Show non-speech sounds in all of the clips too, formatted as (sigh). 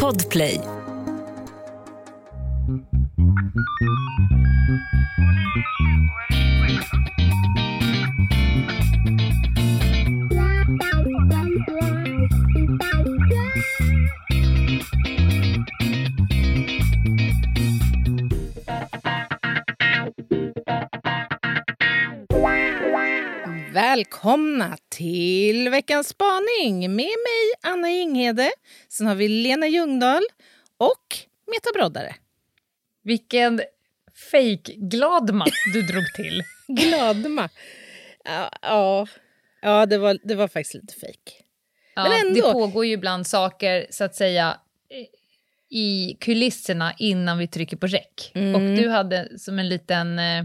Podplay. Välkomna till veckans spaning med mig, Anna Jinghede. Sen har vi Lena Ljungdahl och Meta Broddare. Vilken fake-gladma du drog till. (laughs) Gladma. Ja, ja, ja det, var, det var faktiskt lite fake. Ja, Men ändå. Det pågår ju ibland saker, så att säga, i kulisserna innan vi trycker på räck. Mm. Och du hade som en liten eh,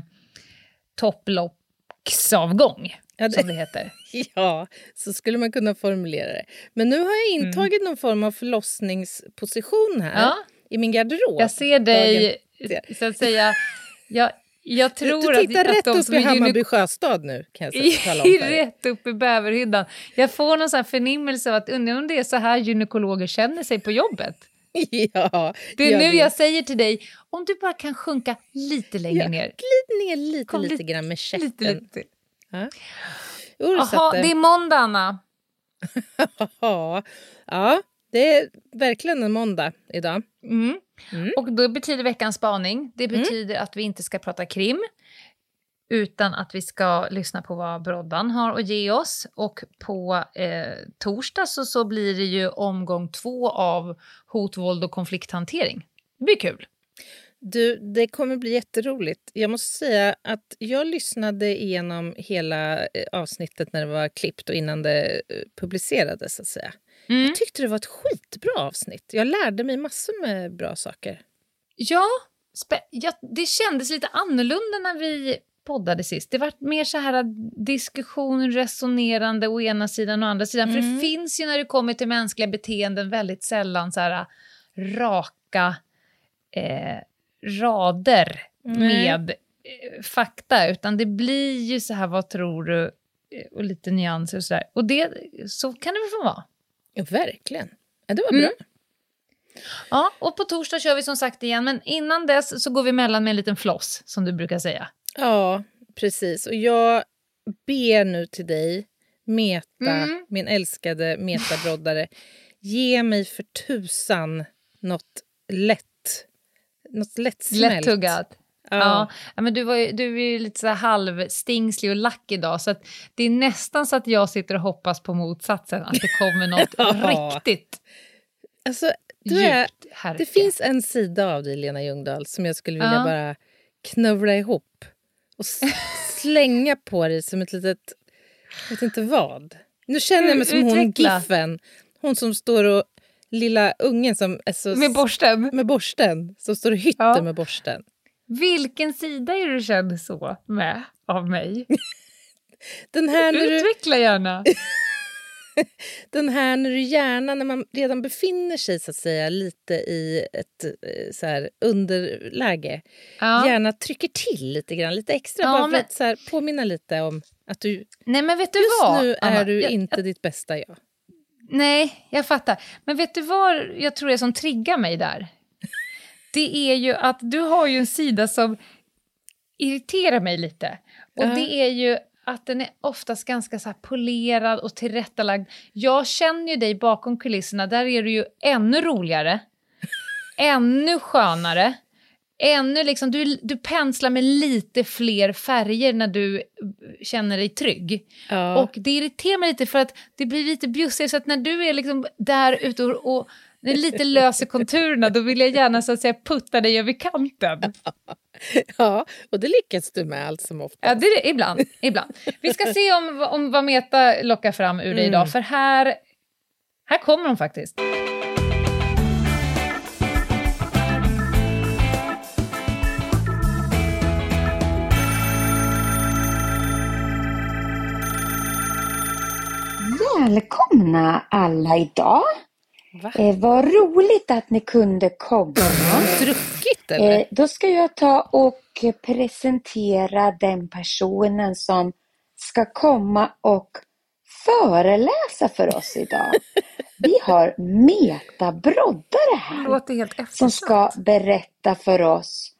topplocksavgång ja, det, som det heter. (laughs) Ja, så skulle man kunna formulera det. Men nu har jag mm. intagit mm. någon form av förlossningsposition här ja. i min garderob. Jag ser dig, så att säga... Jag, jag tror du, du tittar att, rätt att upp i Hammarby sjöstad nu. Kan jag om rätt upp i bäverhyddan. Jag får någon sån förnimmelse av att undra om det är så här gynekologer känner sig på jobbet. (laughs) Ja, det är nu vet. jag säger till dig, om du bara kan sjunka lite längre ja, ner. Glid ner lite, Kom lite, lite grann med käften. Lite, lite. Jaha, det är måndag, Anna. (laughs) ja, det är verkligen en måndag idag. Mm. Mm. Och då betyder veckans spaning, det mm. betyder mm. att vi inte ska prata krim utan att vi ska lyssna på vad Broddan har att ge oss. Och på eh, torsdag så, så blir det ju omgång två av hot, våld och konflikthantering. Det blir kul. Du, det kommer bli jätteroligt. Jag måste säga att jag lyssnade igenom hela eh, avsnittet när det var klippt och innan det eh, publicerades. Så att säga. Mm. Jag tyckte det var ett skitbra avsnitt. Jag lärde mig massor med bra saker. Ja, ja det kändes lite annorlunda när vi poddade sist. Det var mer så här diskussion, resonerande å ena sidan och andra sidan. Mm. För det mm. finns ju när det kommer till mänskliga beteenden väldigt sällan så här raka eh, rader mm. med eh, fakta, utan det blir ju så här, vad tror du? Eh, och lite nyanser och så där. Och det, så kan det väl få vara? Ja, verkligen. Ja, det var bra. Mm. Ja, och på torsdag kör vi som sagt igen, men innan dess så går vi emellan med en liten floss, som du brukar säga. Ja, precis. Och jag ber nu till dig, Meta, mm. min älskade metabroddare, ge mig för tusan något lätt något lättsmält. Lättuggat. Ja. ja. men du, var ju, du är ju lite så halvstingslig och lack idag så det är nästan så att jag sitter och hoppas på motsatsen, att det kommer något (laughs) ja. riktigt alltså, du är, Det finns en sida av dig, Lena Ljungdahl, som jag skulle vilja ja. bara knövla ihop och (laughs) slänga på dig som ett litet... Jag vet inte vad. Nu känner jag mig som hon Giffen. Hon som står och lilla ungen som är så... Med borsten? Med borsten, som står och hytter ja. med borsten. Vilken sida är du känd så med av mig? (laughs) Den här när Utveckla du... gärna. (laughs) Den här när du gärna, när man redan befinner sig så att säga lite i ett eh, så här, underläge, ja. gärna trycker till lite grann, lite extra, ja, bara för men... att så här, påminna lite om att du... Nej, men vet du just vad, nu är Anna, du jag, inte jag... ditt bästa jag. Nej, jag fattar. Men vet du vad jag tror är som triggar mig där? Det är ju att du har ju en sida som irriterar mig lite. Och uh -huh. det är ju att den är oftast ganska så polerad och tillrättalagd. Jag känner ju dig bakom kulisserna, där är du ju ännu roligare, (laughs) ännu skönare ännu liksom, du, du penslar med lite fler färger när du känner dig trygg. Ja. Och det irriterar mig lite för att det blir lite bjussigt, så att när du är liksom där ute och, och är lite lös i konturerna, då vill jag gärna så att säga putta dig över kanten. (laughs) Ja, och det lyckas du med allt som oftast. Ja, det är, ibland, ibland. Vi ska se om, om vad Meta lockar fram ur dig mm. idag, för här, här kommer de faktiskt. Välkomna alla idag. Eh, vad roligt att ni kunde komma. Druckit eller? Eh, då ska jag ta och presentera den personen som ska komma och föreläsa för oss idag. (laughs) Vi har metabroddare här. Låter helt som ska berätta för oss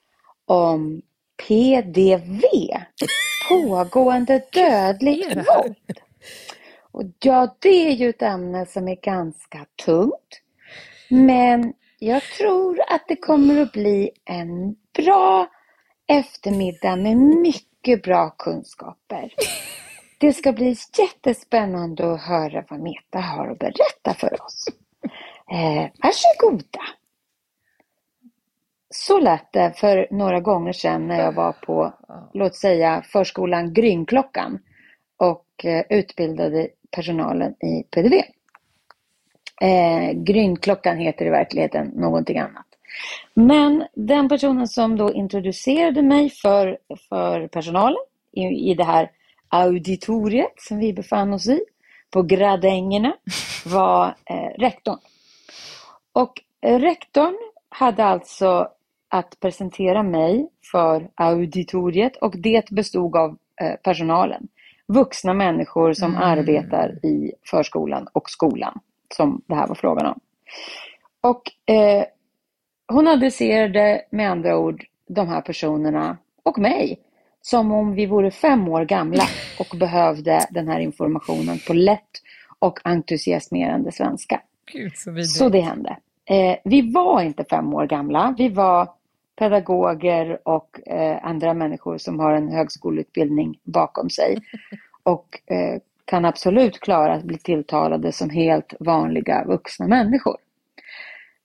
om PDV. (laughs) Pågående dödligt våld. Och ja, det är ju ett ämne som är ganska tungt. Men jag tror att det kommer att bli en bra eftermiddag med mycket bra kunskaper. Det ska bli jättespännande att höra vad Meta har att berätta för oss. Eh, varsågoda! Så lät det för några gånger sedan när jag var på, låt säga, förskolan Grynklockan och eh, utbildade personalen i PDV. Eh, Grynklockan heter i verkligheten någonting annat. Men den personen som då introducerade mig för, för personalen i, i det här auditoriet som vi befann oss i på gradängerna (laughs) var eh, rektorn. Och eh, rektorn hade alltså att presentera mig för auditoriet och det bestod av eh, personalen. Vuxna människor som mm. arbetar i förskolan och skolan som det här var frågan om. Och eh, hon adresserade med andra ord de här personerna och mig som om vi vore fem år gamla och behövde den här informationen på lätt och entusiasmerande svenska. Gud, så, så, det hände. Eh, vi var inte fem år gamla. Vi var pedagoger och eh, andra människor som har en högskoleutbildning bakom sig. (laughs) Och eh, kan absolut klara att bli tilltalade som helt vanliga vuxna människor.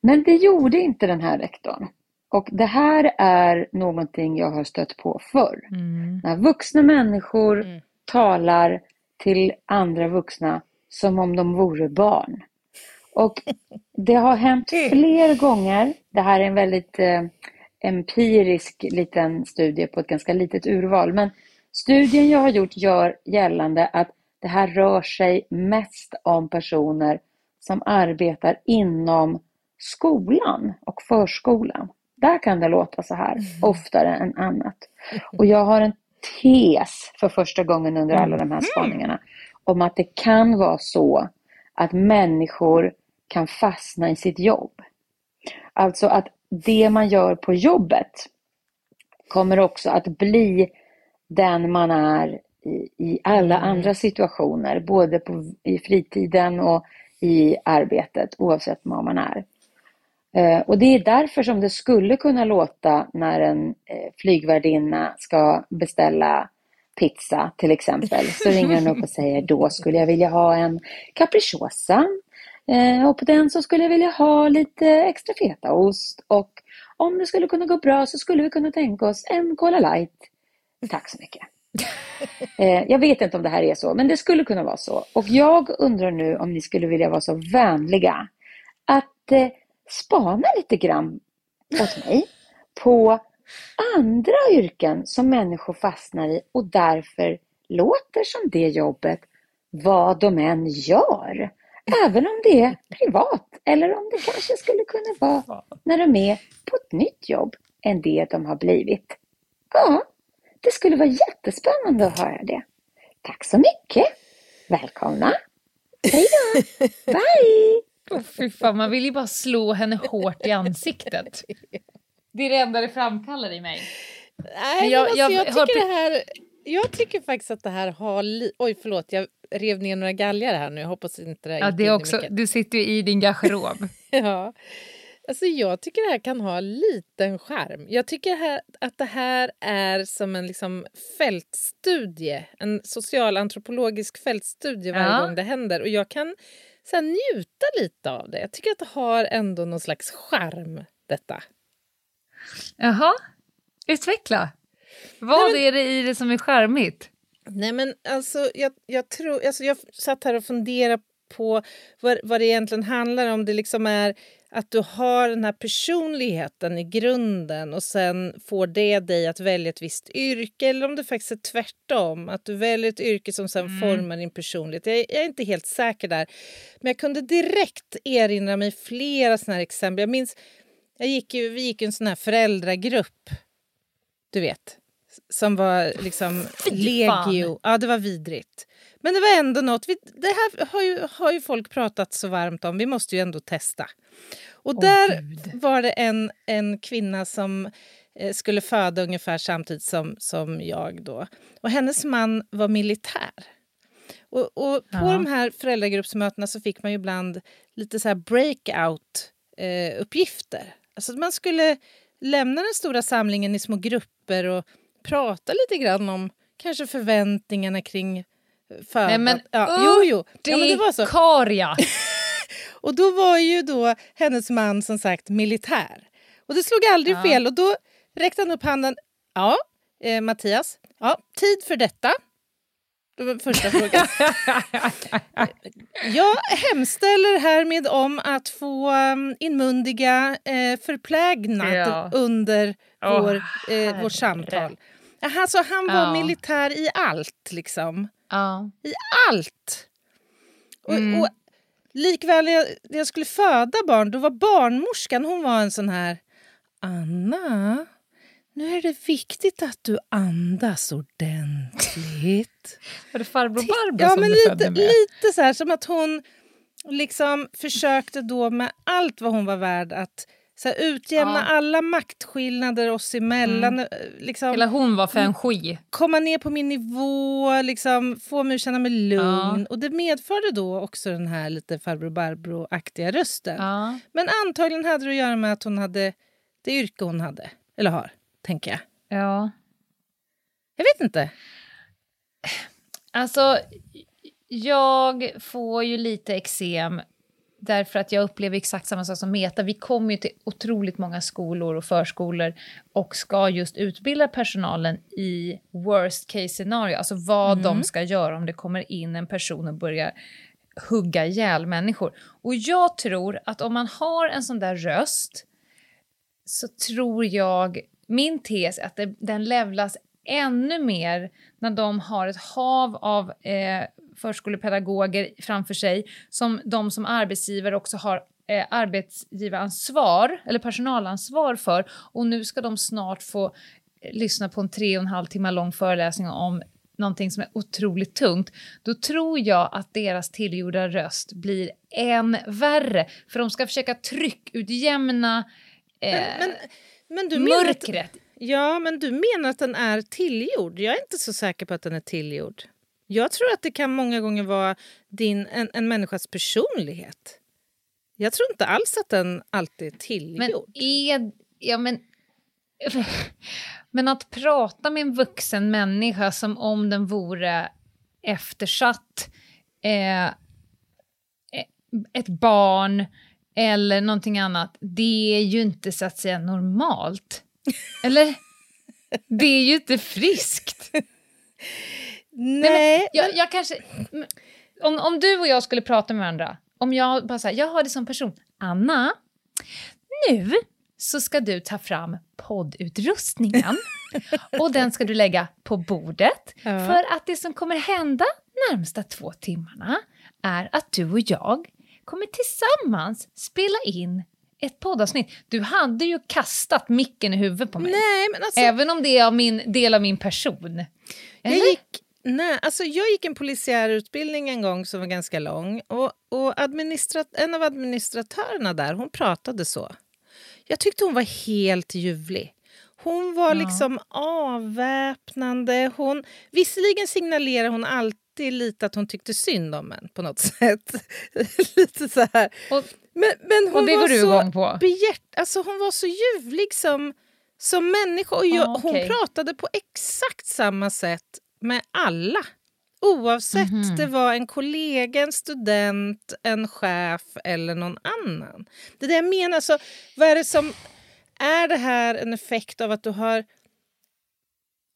Men det gjorde inte den här rektorn. Och det här är någonting jag har stött på förr. Mm. När vuxna människor mm. talar till andra vuxna som om de vore barn. Och (laughs) det har hänt fler gånger. Det här är en väldigt eh, empirisk liten studie på ett ganska litet urval. Men studien jag har gjort gör gällande att det här rör sig mest om personer som arbetar inom skolan och förskolan. Där kan det låta så här mm. oftare än annat. Och jag har en tes för första gången under alla de här mm. spaningarna om att det kan vara så att människor kan fastna i sitt jobb. Alltså att det man gör på jobbet kommer också att bli den man är i, i alla mm. andra situationer, både på, i fritiden och i arbetet, oavsett vad man är. Eh, och det är därför som det skulle kunna låta när en eh, flygvärdinna ska beställa pizza till exempel, så ringer hon upp och säger då skulle jag vilja ha en capricciosa och på den så skulle jag vilja ha lite extra fetaost och om det skulle kunna gå bra så skulle vi kunna tänka oss en Cola light. Tack så mycket. (laughs) jag vet inte om det här är så, men det skulle kunna vara så. Och jag undrar nu om ni skulle vilja vara så vänliga att spana lite grann åt mig på andra yrken som människor fastnar i och därför låter som det jobbet vad de än gör. Även om det är privat eller om det kanske skulle kunna vara när de är på ett nytt jobb än det de har blivit. Ja, det skulle vara jättespännande att höra det. Tack så mycket! Välkomna! Hej då! (laughs) Bye! Oh, fy fan, man vill ju bara slå henne hårt i ansiktet. Det är det enda det framkallar i mig. Nej, jag, alltså, jag, jag, tycker det här, jag tycker faktiskt att det här har... Li- Oj, förlåt, jag rev ner några galgar här nu. Jag hoppas inte det Ja, det är också, du sitter ju i din garderob. (laughs) ja. Alltså jag tycker det här kan ha liten charm. Jag tycker här, att det här är som en liksom fältstudie, en socialantropologisk fältstudie varje ja. gång det händer. Och jag kan så här, njuta lite av det. Jag tycker att det har ändå någon slags charm, detta. Jaha, utveckla. Vad Nej, men, är det i det som är charmigt? Nej men alltså jag, jag tror, alltså jag satt här och funderade på vad, vad det egentligen handlar om. Det liksom är att du har den här personligheten i grunden och sen får det dig att välja ett visst yrke eller om det faktiskt är tvärtom, att du väljer ett yrke som sen mm. formar din personlighet. Jag, jag, är inte helt säker där, men jag kunde direkt erinra mig flera såna här exempel. Jag minns, jag gick ju, vi gick en sån här föräldragrupp, du vet, som var liksom (laughs) legio. Ja, det var vidrigt. Men det var ändå något. Vi, det här har ju, har ju folk pratat så varmt om. Vi måste ju ändå testa. Och oh, där Gud. var det en, en kvinna som eh, skulle föda ungefär samtidigt som, som jag. då. Och Hennes man var militär. Och, och på ja. de här föräldragruppsmötena så fick man ju ibland lite så här breakout-uppgifter. Eh, alltså man skulle lämna den stora samlingen i små grupper och prata lite grann om kanske förväntningarna kring födan. Nej men ja, jo, jo. Ja, men det var så. Karja. (laughs) och då var ju då hennes man som sagt militär. Och det slog aldrig ja. fel och då räckte han upp handen. Ja, eh, Mattias, ja, tid för detta. Det var första (laughs) frågan. Jag hemställer härmed om att få um, inmundiga eh, förplägnad ja. under oh, vår, eh, vårt samtal. Alltså, han var ja. militär i allt, liksom. Ja. I allt! Och, mm. och likväl jag, när jag skulle föda barn, då var barnmorskan hon var en sån här... Anna, nu är det viktigt att du andas ordentligt. Var det farbror Barbro ja, som men du lite, födde med? Lite så här, som att hon liksom försökte då med allt vad hon var värd att så här, utjämna ja. alla maktskillnader oss emellan. Mm. Eh, liksom, Hela hon var feng shui. Komma ner på min nivå, liksom, få mig att känna mig lugn. Ja. Och det medförde då också den här lite farbror Barbro-aktiga rösten. Ja. Men antagligen hade det att göra med att hon hade det yrke hon hade, eller har tänker jag. Ja. Jag vet inte. Alltså, jag får ju lite eksem därför att jag upplever exakt samma sak som Meta. Vi kommer ju till otroligt många skolor och förskolor och ska just utbilda personalen i worst case scenario, alltså vad mm. de ska göra om det kommer in en person och börjar hugga ihjäl människor. Och jag tror att om man har en sån där röst så tror jag min tes är att det, den levlas ännu mer när de har ett hav av eh, förskolepedagoger framför sig som de som arbetsgivare också har eh, arbetsgivaransvar eller personalansvar för och nu ska de snart få eh, lyssna på en tre och en halv timme lång föreläsning om någonting som är otroligt tungt, då tror jag att deras tillgjorda röst blir än värre. För de ska försöka tryckutjämna eh, men, men, men mörkret. Att, ja, men du menar att den är tillgjord? Jag är inte så säker på att den är tillgjord. Jag tror att det kan många gånger vara din, en, en människas personlighet. Jag tror inte alls att den alltid är tillgjord. Men, är, ja, men, (laughs) men att prata med en vuxen människa som om den vore eftersatt, eh, ett barn eller någonting annat, det är ju inte så att säga normalt. (laughs) Eller? Det är ju inte friskt. (laughs) Nej. Nej jag, jag, kanske... Om, om du och jag skulle prata med varandra, om jag bara säger jag har det som person. Anna, nu så ska du ta fram poddutrustningen (laughs) och den ska du lägga på bordet. Ja. För att det som kommer hända närmsta två timmarna är att du och jag kommer tillsammans spela in ett poddavsnitt. Du hade ju kastat micken i huvudet på mig. Nej, men alltså... Även om det är av min, del av min person. Eller? Jag gick Nej, alltså jag gick en polisiär utbildning en gång som var ganska lång. Och, och en av administratörerna där hon pratade så. Jag tyckte hon var helt ljuvlig. Hon var ja. liksom avväpnande. Hon, visserligen signalerade hon alltid lite att hon tyckte synd om en på något (laughs) sätt. lite så här. Och, men, men hon och det var du så på? Begärt, alltså hon var så ljuvlig som, som människa. Och jag, ah, okay. Hon pratade på exakt samma sätt med alla. Oavsett mm -hmm. det var en kollega, en student, en chef eller någon annan. Det är det jag menar. Så, vad är det som... Är det här en effekt av att du har...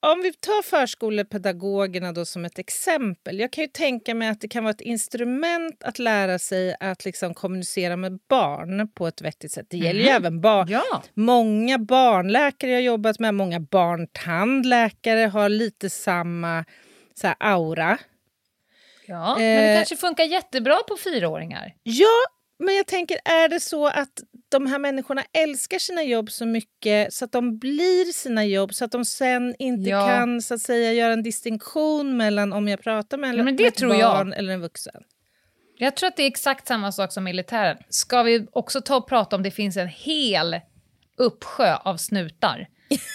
Om vi tar förskolepedagogerna då som ett exempel. Jag kan ju tänka mig att det kan vara ett instrument att lära sig att liksom kommunicera med barn på ett vettigt sätt. Det gäller mm. ju även barn. Ja. Många barnläkare jag jobbat med, många barntandläkare har lite samma så här, aura. Ja, men det eh, kanske funkar jättebra på fyraåringar. Ja, men jag tänker, är det så att de här människorna älskar sina jobb så mycket så att de blir sina jobb så att de sen inte ja. kan så att säga göra en distinktion mellan om jag pratar med, ja, med ett barn jag. eller en vuxen. Jag tror att det är exakt samma sak som militären. Ska vi också ta och prata om det finns en hel uppsjö av snutar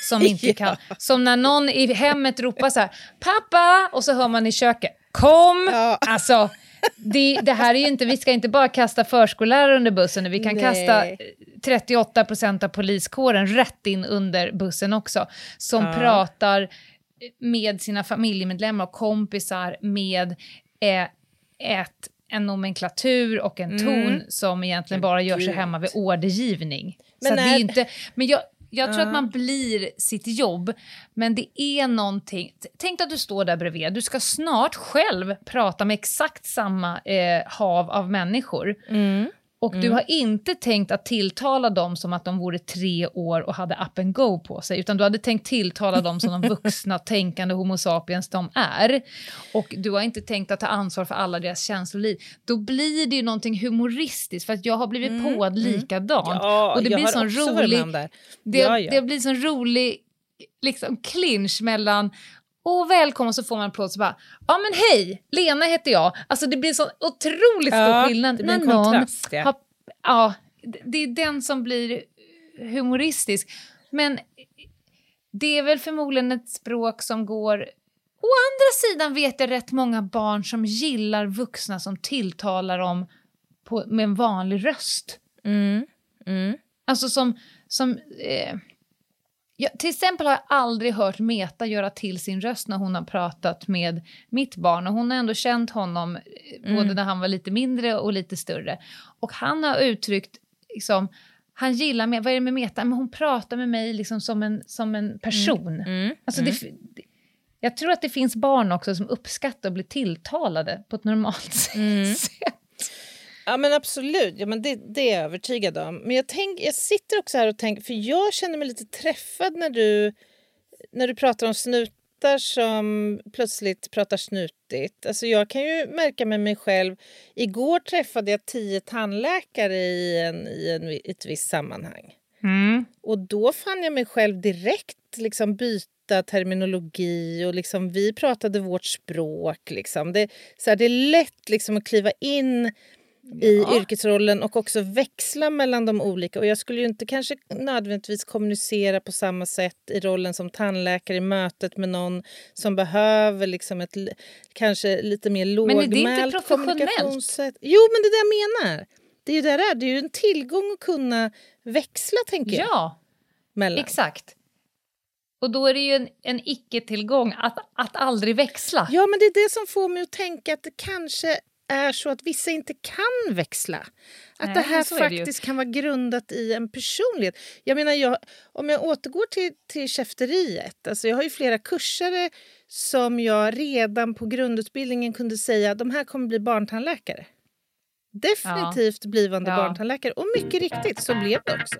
som (laughs) inte ja. kan... Som när någon i hemmet ropar så här “pappa” och så hör man i köket “kom”. Ja. Alltså, det, det, här är ju inte, vi ska inte bara kasta förskollärare under bussen, vi kan Nej. kasta 38 procent av poliskåren rätt in under bussen också, som ja. pratar med sina familjemedlemmar och kompisar med eh, ett, en nomenklatur och en ton mm. som egentligen bara gör sig hemma vid ordergivning. Men, Så det är inte, men jag, jag tror uh. att man blir sitt jobb, men det är någonting... Tänk att du står där bredvid, du ska snart själv prata med exakt samma eh, hav av människor. Mm. Och mm. du har inte tänkt att tilltala dem som att de vore tre år och hade up and go på sig, utan du hade tänkt tilltala dem som de (laughs) vuxna, tänkande Homo sapiens de är. Och du har inte tänkt att ta ansvar för alla deras känsloliv. Då blir det ju någonting humoristiskt, för att jag har blivit mm. påad mm. likadant. Ja, och det blir sån rolig... Det, ja, ja. det blir sån rolig liksom clinch mellan och välkommen så får man en applåd så bara, ja men hej, Lena heter jag. Alltså det blir så otroligt stor ja, skillnad när någon ja. har, ja, det är den som blir humoristisk. Men det är väl förmodligen ett språk som går... Å andra sidan vet jag rätt många barn som gillar vuxna som tilltalar dem på, med en vanlig röst. Mm. Mm. Alltså som... som eh, Ja, till exempel har jag aldrig hört Meta göra till sin röst när hon har pratat med mitt barn. Och hon har ändå känt honom eh, mm. både när han var lite mindre och lite större. Och han har uttryckt, liksom, han gillar mig, vad är det med Meta? Men hon pratar med mig liksom som, en, som en person. Mm. Mm. Alltså det, mm. jag tror att det finns barn också som uppskattar att bli tilltalade på ett normalt (laughs) mm. sätt. Ja men absolut, ja, men det, det är jag övertygad om. Men jag, tänk, jag sitter också här och tänker, för jag känner mig lite träffad när du, när du pratar om snutar som plötsligt pratar snutigt. Alltså jag kan ju märka med mig själv, igår träffade jag tio tandläkare i, en, i en, ett visst sammanhang. Mm. Och då fann jag mig själv direkt liksom byta terminologi och liksom vi pratade vårt språk. Liksom. Det, så här, det är lätt liksom att kliva in i ja. yrkesrollen och också växla mellan de olika. Och Jag skulle ju inte kanske nödvändigtvis kommunicera på samma sätt i rollen som tandläkare i mötet med någon som behöver liksom ett kanske lite mer lågmält kommunikationssätt. Jo, men det är det jag menar. Det är ju det där. Det är ju en tillgång att kunna växla, tänker jag. Ja, mellan. exakt. Och då är det ju en, en icke-tillgång att, att aldrig växla. Ja, men det är det som får mig att tänka att det kanske är så att vissa inte kan växla. Att Nej, det här faktiskt det kan vara grundat i en personlighet. Jag menar, jag, om jag återgår till, till käfteriet. Alltså jag har ju flera kursare som jag redan på grundutbildningen kunde säga de här kommer bli barntandläkare. Definitivt ja. blivande ja. barntandläkare. Och mycket riktigt så blev det också.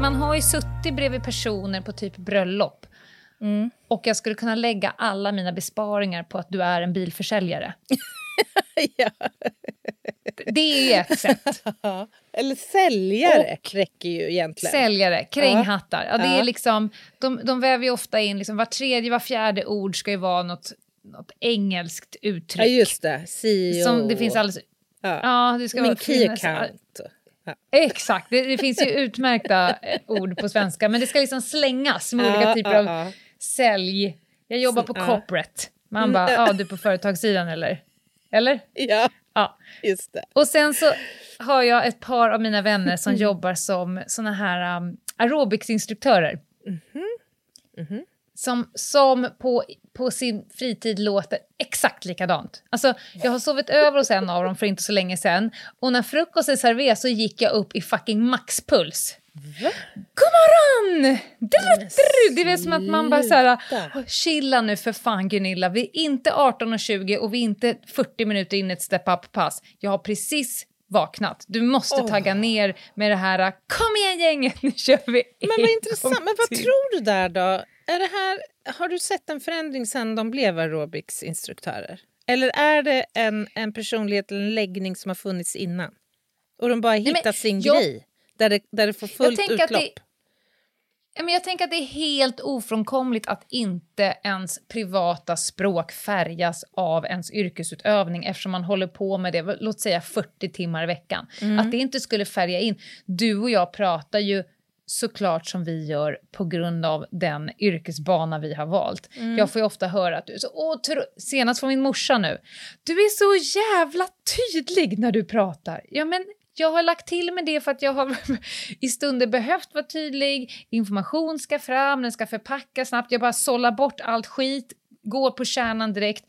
Man har ju suttit bredvid personer på typ bröllop. Mm. Och jag skulle kunna lägga alla mina besparingar på att du är en bilförsäljare. (laughs) ja. Det är ett sätt. (laughs) Eller säljare och räcker ju egentligen. Säljare, kringhattar. Ja, det ja. är liksom, de, de väver ju ofta in, liksom, var tredje, var fjärde ord ska ju vara något, något engelskt uttryck. Ja, just det. CEO. Som det finns alldeles... Ja, ja det ska Min vara... Key account. Exakt, det, det, finns ju utmärkta eh, ord på svenska men det ska liksom slängas med olika typer av sälj. Jag jobbar på corporate. Man mm. bara, ja du är på företagssidan eller? Eller? Ja, ja, just det. Och sen så har jag ett par av mina vänner som mm. jobbar som såna här um, aerobicsinstruktörer. Mm -hmm. Mm -hmm. Som, som på, på sin fritid låter exakt likadant. Alltså, jag har sovit över hos en av dem för inte så länge sedan och när frukosten serverades så gick jag upp i fucking maxpuls. Va? God morgon! Det är som att man bara så här, chilla nu för fan Gunilla, vi är inte 18.20 och vi är inte 40 minuter in i ett step-up-pass. Jag har precis vaknat. Du måste oh. tagga ner med det här, kom igen gänget, nu kör vi Men vad intressant, men vad tror du där då? Är det här, har du sett en förändring sen de blev aerobicsinstruktörer? Eller är det en, en personlighet eller en läggning som har funnits innan? Och de bara hittat Nej, sin jag, grej, där det, där det får fullt utlopp? Men jag tänker att det är helt ofrånkomligt att inte ens privata språk färgas av ens yrkesutövning eftersom man håller på med det, låt säga 40 timmar i veckan. Mm. Att det inte skulle färga in. Du och jag pratar ju såklart som vi gör på grund av den yrkesbana vi har valt. Mm. Jag får ju ofta höra att du är så åh, senast från min morsa nu, du är så jävla tydlig när du pratar. Ja men jag har lagt till med det för att jag har (laughs) i stunder behövt vara tydlig, information ska fram, den ska förpackas snabbt, jag bara sållar bort allt skit, går på kärnan direkt.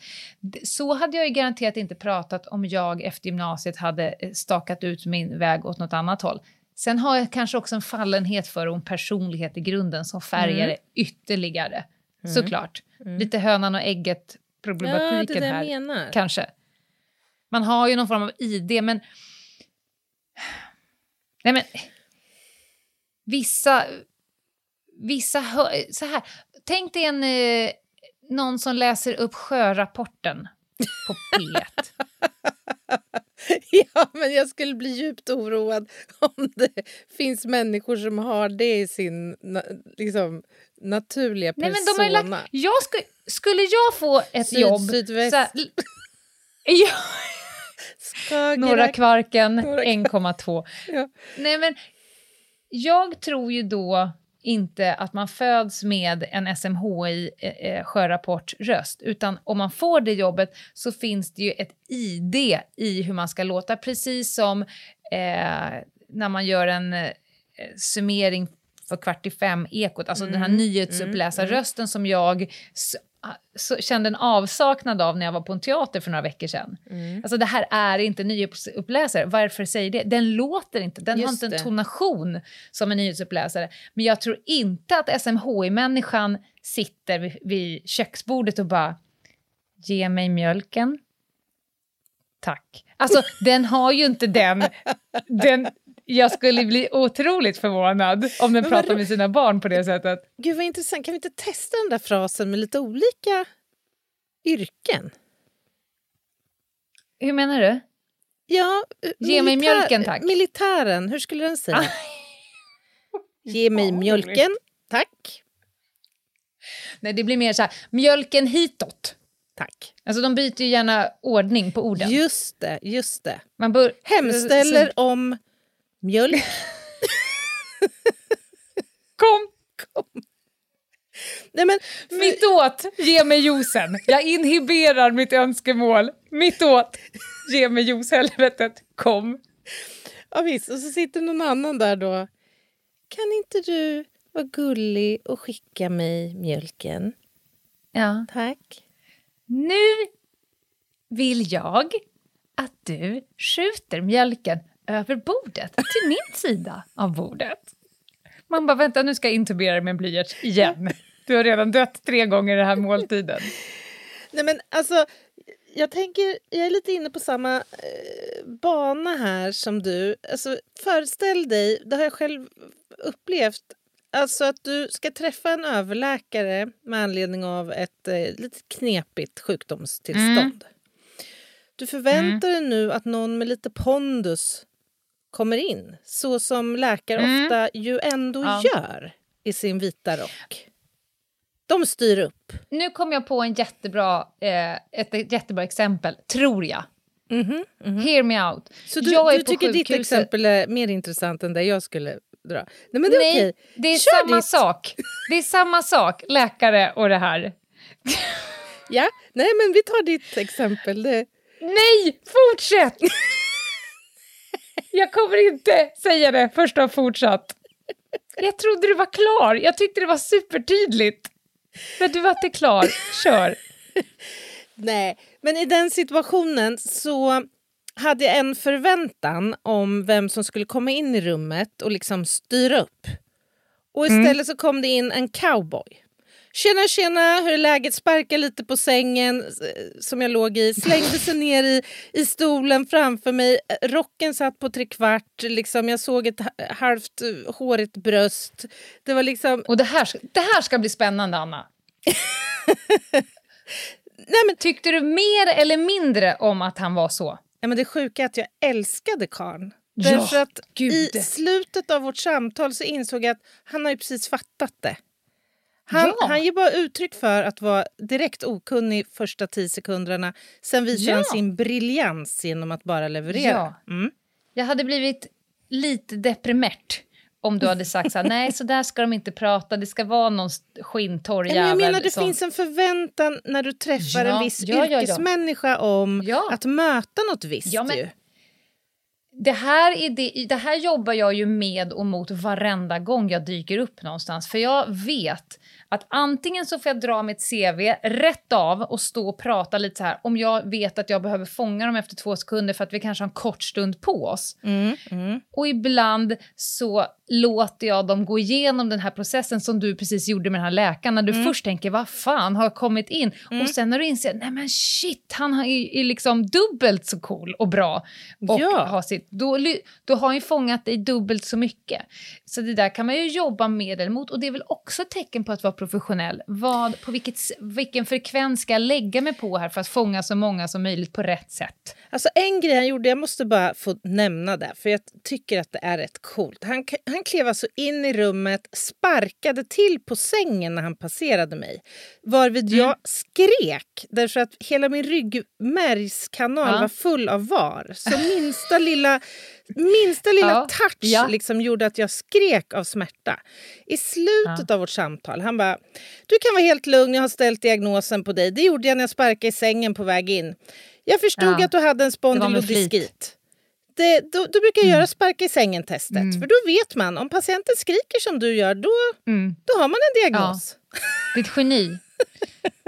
Så hade jag ju garanterat inte pratat om jag efter gymnasiet hade eh, stakat ut min väg åt något annat håll. Sen har jag kanske också en fallenhet för en personlighet i grunden som färgar mm. det ytterligare. Mm. Såklart. Mm. Lite hönan och ägget problematiken ja, här. Kanske. Man har ju någon form av ID, men Nej men... Vissa... Vissa hör, så här. Tänk dig en, eh, någon som läser upp sjörapporten på P1. (laughs) (laughs) ja, men jag skulle bli djupt oroad (laughs) om det finns människor som har det i sin liksom, naturliga persona. Nej, men de har lagt, jag skulle, skulle jag få ett Syd, jobb... Sydväst. Så (laughs) ja, några kvarken, 1,2. ja. Nej men, jag tror ju då inte att man föds med en SMHI eh, eh, utan om man får det jobbet så finns det ju ett ID i hur man ska låta, precis som eh, när man gör en eh, summering för kvart i fem-ekot, alltså mm. den här mm, nyhetsuppläsarrösten mm. som jag kände en avsaknad av när jag var på en teater för några veckor sedan. Mm. Alltså det här är inte nyhetsuppläsare. Varför säger det? Den låter inte, den Just har inte en tonation som en nyhetsuppläsare. Men jag tror inte att SMHI-människan sitter vid, vid köksbordet och bara ge mig mjölken. Tack. Alltså, den har ju inte den, den, jag skulle bli otroligt förvånad om den pratar med sina barn på det sättet. Gud vad intressant, kan vi inte testa den där frasen med lite olika yrken? Hur menar du? Ja, Ge mig mjölken tack. Militären, hur skulle den säga? (laughs) Ge mig mjölken, tack. Nej, det blir mer så här, mjölken hitåt. Tack. Alltså de byter ju gärna ordning på orden. Just det, just det. Man bör, Hemställer om Mjölk. (laughs) Kom! Kom. Nej, men, Mitt åt, ge mig juicen. Jag inhiberar mitt önskemål. Mitt åt, ge mig juice, helvetet. Kom. Ja, visst. Och så sitter någon annan där då. Kan inte du vara gullig och skicka mig mjölken? Ja. Tack. Nu vill jag att du skjuter mjölken över bordet, till min sida av bordet. Man bara, vänta nu ska jag intubera dig med en blyerts igen. Du har redan dött tre gånger i den här måltiden. Nej men alltså, jag tänker, jag är lite inne på samma eh, bana här som du. Alltså, föreställ dig, det har jag själv upplevt, alltså att du ska träffa en överläkare med anledning av ett eh, lite knepigt sjukdomstillstånd. Mm. Du förväntar dig nu att någon med lite pondus kommer in, så som läkare mm. ofta ju ändå ja. gör i sin vita rock. De styr upp. Nu kom jag på en jättebra, eh, ett, jättebra exempel, tror jag. Mm -hmm, mm -hmm. Hear me out. Så du, du tycker sjukhuset. ditt exempel är mer intressant än det jag skulle dra? Nej, men det är Nej, okej. det är Kör samma ditt. sak. Det är samma sak, läkare och det här. ja, nej men vi tar ditt exempel. Det... Nej, fortsätt! (laughs) Jag kommer inte säga det först du har fortsatt. Jag trodde du var klar. Jag tyckte det var supertydligt. Men du var inte klar. Kör. Nej, men i den situationen så hade jag en förväntan om vem som skulle komma in i rummet och liksom styra upp. Och istället mm. så kom det in en cowboy. Tjena tjena, hur är läget? Sparkar lite på sängen eh, som jag låg i. Slängde sig ner i, i stolen framför mig. Rocken satt på trekvart. Liksom, jag såg ett halvt eh, hårigt bröst. Det var liksom... Och det här, det här ska bli spännande, Anna. (laughs) Nej, men... Tyckte du mer eller mindre om att han var så? Ja, men det sjuka är att jag älskade karln. Ja, Därför att Gud. i slutet av vårt samtal så insåg jag att han har ju precis fattat det. Han, ja. han ger bara uttryck för att vara direkt okunnig första tio sekunderna. Sen visar ja. han sin briljans genom att bara leverera. Ja. Mm. Jag hade blivit lite deprimärt om du hade sagt så här, nej så där ska de inte prata, det ska vara någon skinntorr jävel. Jag menar det som... finns en förväntan när du träffar ja, en viss ja, yrkesmänniska om att möta något visst. Ja, men, ju. Det här, är det, det här jobbar jag ju med och mot varenda gång jag dyker upp någonstans. För jag vet att antingen så får jag dra mitt CV rätt av och stå och prata lite så här om jag vet att jag behöver fånga dem efter två sekunder för att vi kanske har en kort stund på oss. Mm, mm. Och ibland så låter jag dem gå igenom den här processen som du precis gjorde med den här läkaren. När du mm. först tänker vad fan har kommit in? Mm. Och sen när du inser nej men shit, han är, är liksom dubbelt så cool och bra. Och ja. har sitt, då, då har han ju fångat dig dubbelt så mycket. Så det där kan man ju jobba med eller mot. Och det är väl också ett tecken på att vara professionell. Vad, på vilket, vilken frekvens ska jag lägga mig på här för att fånga så många som möjligt på rätt sätt? Alltså en grej han gjorde, jag måste bara få nämna det, för jag tycker att det är rätt coolt. Han, han klev alltså in i rummet, sparkade till på sängen när han passerade mig. Varvid mm. jag skrek, därför att hela min ryggmärgskanal ja. var full av var. Så minsta lilla minsta lilla ja. touch ja. Liksom gjorde att jag skrek av smärta. I slutet ja. av vårt samtal, han bara “Du kan vara helt lugn, jag har ställt diagnosen på dig. Det gjorde jag när jag sparkade i sängen på väg in. Jag förstod att du hade en spondylodiskit. Det, då, då, brukar jag mm. göra sparka i sängen-testet. Mm. För då vet man, om patienten skriker som du gör, då, mm. då har man en diagnos. Ja. Det är ett geni.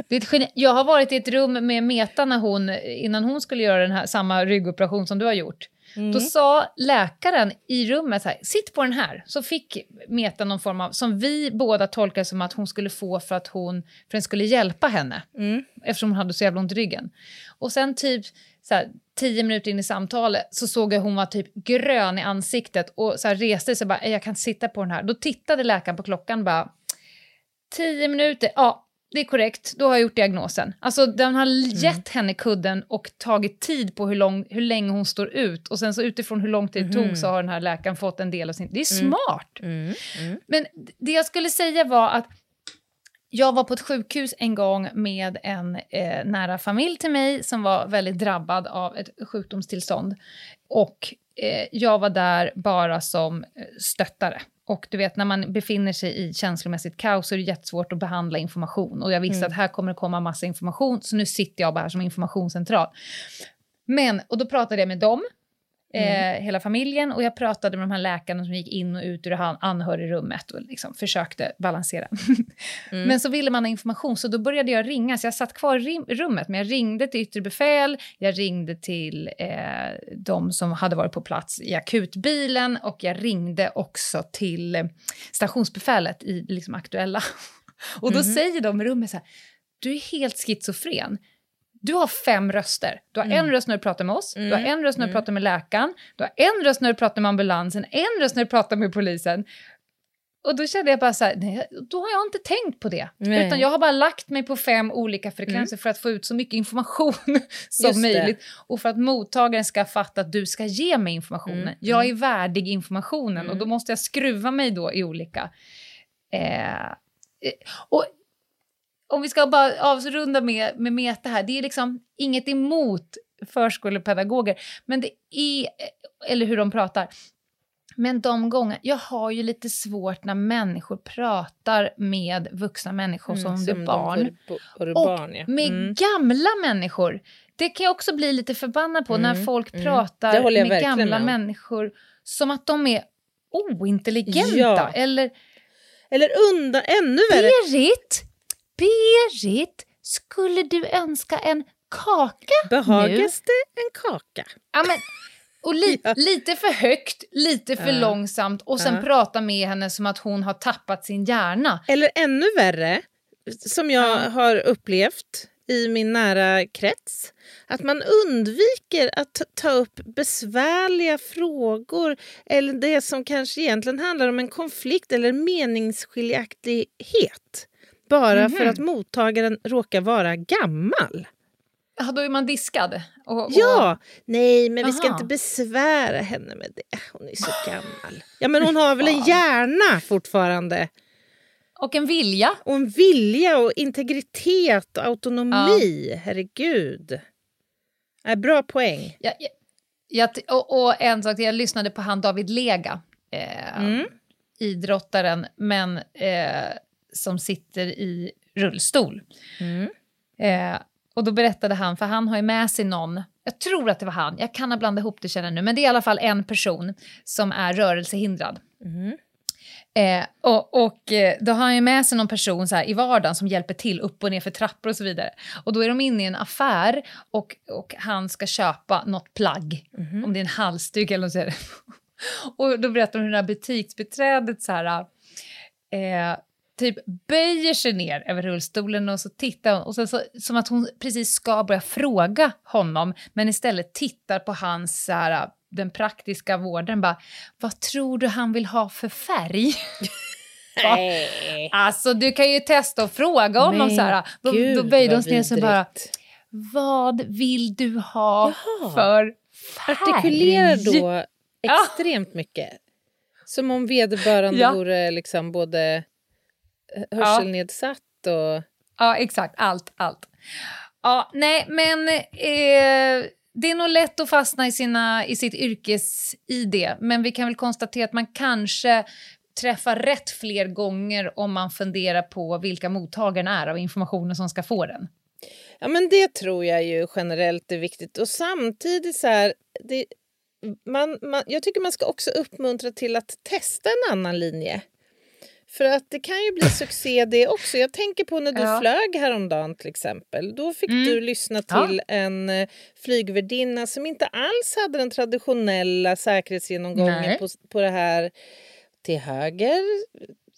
Det är ett geni. Jag har varit i ett rum med Meta när hon, innan hon skulle göra den här, samma ryggoperation som du har gjort. Mm. Då sa läkaren i rummet så här, sitt på den här. Så fick Meta någon form av, som vi båda tolkade som att hon skulle få för att hon, för den skulle hjälpa henne. Mm. Eftersom hon hade så jävla ont i ryggen. Och sen typ så här, tio minuter in i samtalet så såg jag hon var typ grön i ansiktet och så här, reste sig bara, jag kan sitta på den här. Då tittade läkaren på klockan bara, tio minuter, ja det är korrekt, då har jag gjort diagnosen. Alltså den har mm. gett henne kudden och tagit tid på hur, lång, hur länge hon står ut. Och sen så utifrån hur lång tid det mm. tog så har den här läkaren fått en del av sin... Det är mm. smart! Mm. Mm. Men det jag skulle säga var att jag var på ett sjukhus en gång med en eh, nära familj till mig som var väldigt drabbad av ett sjukdomstillstånd. Och eh, jag var där bara som eh, stöttare. Och du vet, när man befinner sig i känslomässigt kaos så är det jättesvårt att behandla information. Och jag visste mm. att här kommer det komma massa information, så nu sitter jag bara här som informationscentral. Men, och då pratade jag med dem, Mm. Eh, hela familjen. Och jag pratade med de här läkarna som gick in och ut ur anhörigrummet och liksom försökte balansera. (laughs) mm. Men så ville man ha information, så då började jag ringa. Så jag satt kvar i rummet, men jag ringde till yttre befäl, jag ringde till eh, de som hade varit på plats i akutbilen och jag ringde också till eh, stationsbefälet i liksom, aktuella. (laughs) och då mm. säger de i rummet så här, du är helt schizofren. Du har fem röster. Du har mm. en röst när du pratar med oss, mm. du har en röst när du mm. pratar med läkaren, du har en röst när du pratar med ambulansen, en röst när du pratar med polisen. Och då kände jag bara så här, nej, då har jag inte tänkt på det. Nej. Utan jag har bara lagt mig på fem olika frekvenser mm. för att få ut så mycket information (laughs) som Just möjligt. Det. Och för att mottagaren ska fatta att du ska ge mig informationen. Mm. Jag är värdig informationen och då måste jag skruva mig då i olika... Eh, eh och om vi ska bara avrunda med, med Meta här, det är liksom inget emot förskolepedagoger, men det är, eller hur de pratar. Men de gånger, jag har ju lite svårt när människor pratar med vuxna människor mm, som, som barn. och barn, ja. med mm. gamla människor. Det kan jag också bli lite förbannad på mm, när folk mm. pratar med gamla med. människor som att de är ointelligenta. Ja. Eller, eller undan, ännu värre. Berit! Berit, skulle du önska en kaka Behagas det en kaka? Ja, men, och li (laughs) ja. lite för högt, lite för ja. långsamt och sen ja. prata med henne som att hon har tappat sin hjärna. Eller ännu värre, som jag har upplevt i min nära krets. Att man undviker att ta upp besvärliga frågor eller det som kanske egentligen handlar om en konflikt eller meningsskiljaktighet bara mm -hmm. för mhm. att mottagaren råkar vara gammal. Ja, då är man diskad? Och, och... Ja! Nej, men Aha. vi ska inte besvära henne med det. Hon är så gammal. Ja, men hon har väl en hjärna fortfarande? Och en vilja. Och en vilja och integritet och autonomi. Ja. Herregud. Äh, bra poäng. Ja, ja, ja och, och, en sak, jag lyssnade på han David Lega, eh, mm. idrottaren, men eh, som sitter i rullstol. Mm. Eh, och då berättade han, för han har ju med sig någon, jag tror att det var han, jag kan ha blandat ihop det känner nu, men det är i alla fall en person som är rörelsehindrad. Mm. Eh, och, och eh, då har han ju med sig någon person så här, i vardagen som hjälper till upp och ner för trappor och så vidare. Och då är de inne i en affär och, och han ska köpa något plagg, mm. om det är en halsduk eller något sådär. (laughs) och då berättar de hur det här butiksbiträdet så här, eh, typ böjer sig ner över rullstolen och så tittar hon, och så, så, som att hon precis ska börja fråga honom, men istället tittar på hans så här, den praktiska vården bara, vad tror du han vill ha för färg? (laughs) (laughs) Nej. Alltså du kan ju testa att fråga honom så här. Då, Gud, då böjde hon ner sig bara, vad vill du ha Jaha. för färg? Artikulerar då extremt ja. mycket. Som om vederbörande ja. vore liksom både hörselnedsatt och... Ja, exakt. Allt, allt. Ja, nej, men eh, det är nog lätt att fastna i, sina, i sitt yrkes-id, men vi kan väl konstatera att man kanske träffar rätt fler gånger om man funderar på vilka mottagarna är av informationen som ska få den. Ja, men det tror jag ju generellt är viktigt. Och samtidigt så här, det, man, man, jag tycker man ska också uppmuntra till att testa en annan linje. För att det kan ju bli (laughs) succé det också. Jag tänker på när du ja. flög häromdagen till exempel. Då fick mm. du lyssna till ja. en eh, flygvärdinna som inte alls hade den traditionella säkerhetsgenomgången på, på det här till höger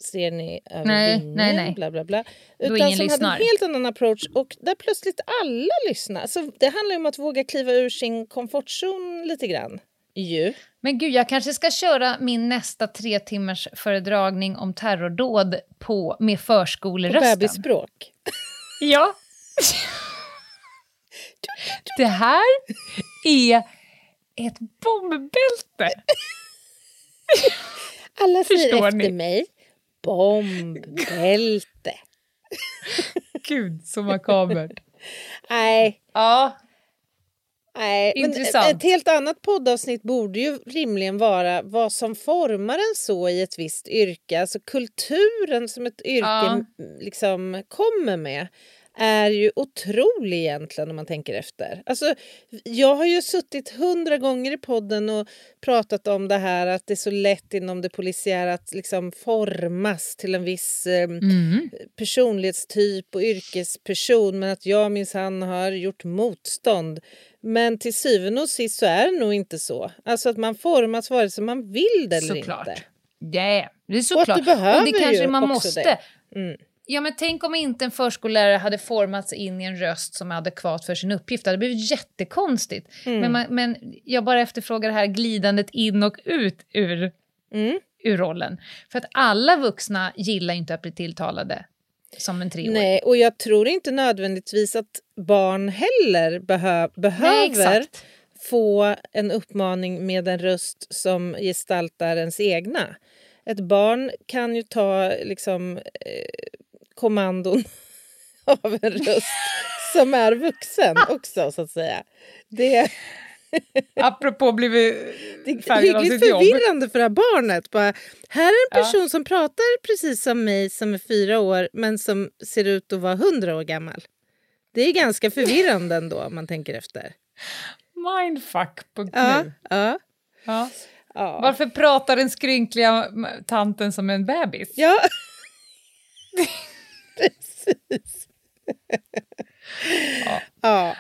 ser ni över nej, vingen, nej, nej. bla bla bla. Utan som lyssnar. hade en helt annan approach och där plötsligt alla lyssnar. Så det handlar om att våga kliva ur sin komfortzon lite grann. Ju. Men gud, jag kanske ska köra min nästa tre timmars föredragning om terrordåd på, med förskolerösten. På bebisspråk? ja. (laughs) Det här är ett bombbälte. Alla säger Förstår efter ni? mig. Bombbälte. Gud, så makabert. Nej. Ja, Nej, Intressant. Men ett helt annat poddavsnitt borde ju rimligen vara vad som formar en så i ett visst yrke. Alltså kulturen som ett yrke ja. liksom kommer med är ju otrolig egentligen om man tänker efter. Alltså, jag har ju suttit hundra gånger i podden och pratat om det här att det är så lätt inom det polisiära att liksom formas till en viss eh, mm. personlighetstyp och yrkesperson men att jag minsann har gjort motstånd. Men till syvende och sist så är det nog inte så. Alltså att man formas vare sig man vill det eller såklart. inte. Ja, det är såklart. Och, att du behöver och det kanske man måste. Mm. Ja, men tänk om inte en förskollärare hade formats in i en röst som är adekvat för sin uppgift. Det hade blivit jättekonstigt. Mm. Men, man, men jag bara efterfrågar det här glidandet in och ut ur, mm. ur rollen. För att alla vuxna gillar inte att bli tilltalade som en treåring. Nej, och jag tror inte nödvändigtvis att barn heller behö behöver Nej, få en uppmaning med en röst som gestaltar ens egna. Ett barn kan ju ta liksom, eh, kommandon (laughs) av en röst som är vuxen också, så att säga. Det... (laughs) Apropå blivit färgad av sitt jobb. förvirrande för det här barnet. Bara, här är en person ja. som pratar precis som mig som är fyra år men som ser ut att vara hundra år gammal. Det är ganska förvirrande ändå om man tänker efter. Mindfuck på ja, ja. ja. ja. Varför pratar den skrynkliga tanten som en bebis? Ja. (laughs) Precis. ja. ja.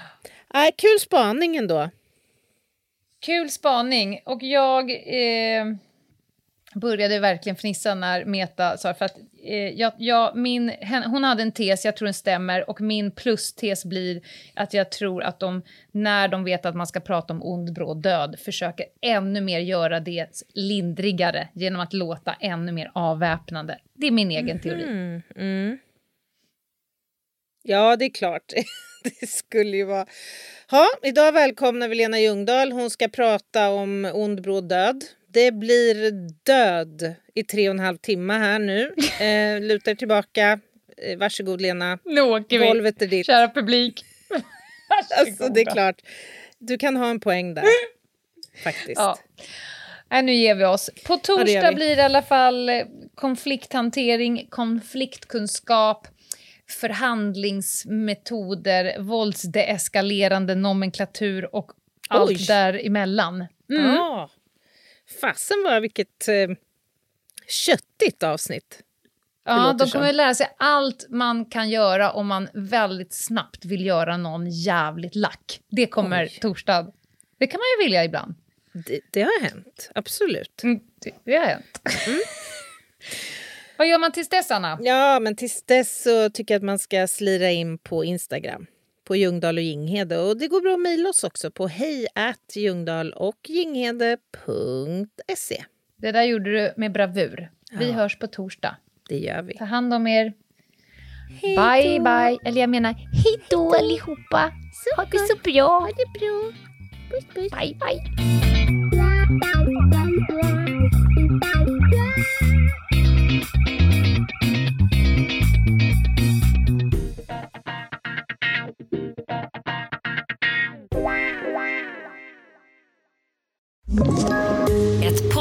Äh, kul spaning ändå. Kul spaning. Och jag eh, började verkligen fnissa när Meta sa för att eh, jag, jag, min, hon hade en tes, jag tror den stämmer, och min plustes blir att jag tror att de, när de vet att man ska prata om ond, bråd död, försöker ännu mer göra det lindrigare genom att låta ännu mer avväpnande. Det är min egen teori. Mm-hmm. Mm. Ja, det är klart. (laughs) det skulle ju vara... Ja, idag välkomnar vi Lena Ljungdahl. Hon ska prata om ond, bråd död. Det blir död i tre och en halv timme här nu. (laughs) Eh, lutar tillbaka. Eh, varsågod Lena. Nu åker vi. Golvet är ditt. Kära publik. (laughs) alltså det är klart. Du kan ha en poäng där. Faktiskt. Ja. Äh, nu ger vi oss. På torsdag ja, det blir det i alla fall eh, konflikthantering, konfliktkunskap, förhandlingsmetoder, våldsdeeskalerande nomenklatur och allt Oj. däremellan. Mm. Ah. Fasen var vilket eh, köttigt avsnitt. Ja, de kommer lära sig allt man kan göra om man väldigt snabbt vill göra någon jävligt lack. Det kommer Oj. torsdag. Det kan man ju vilja ibland. Det, det har hänt, absolut. Mm, det, det, har hänt. Mm. (laughs) Vad gör man tills dess, Anna? Ja, men tills dess så tycker jag att man ska slira in på Instagram på Ljungdahl och Ginghede. Och det går bra att mejla oss också på hej och ginghede.se. Det där gjorde du med bravur. Vi ja. hörs på torsdag. Det gör vi. Ta hand om er. Hej bye, bye. Eller jag menar, hej då allihopa. Så ha det så bra. Ha det bra. Puss, puss. Bye, bye.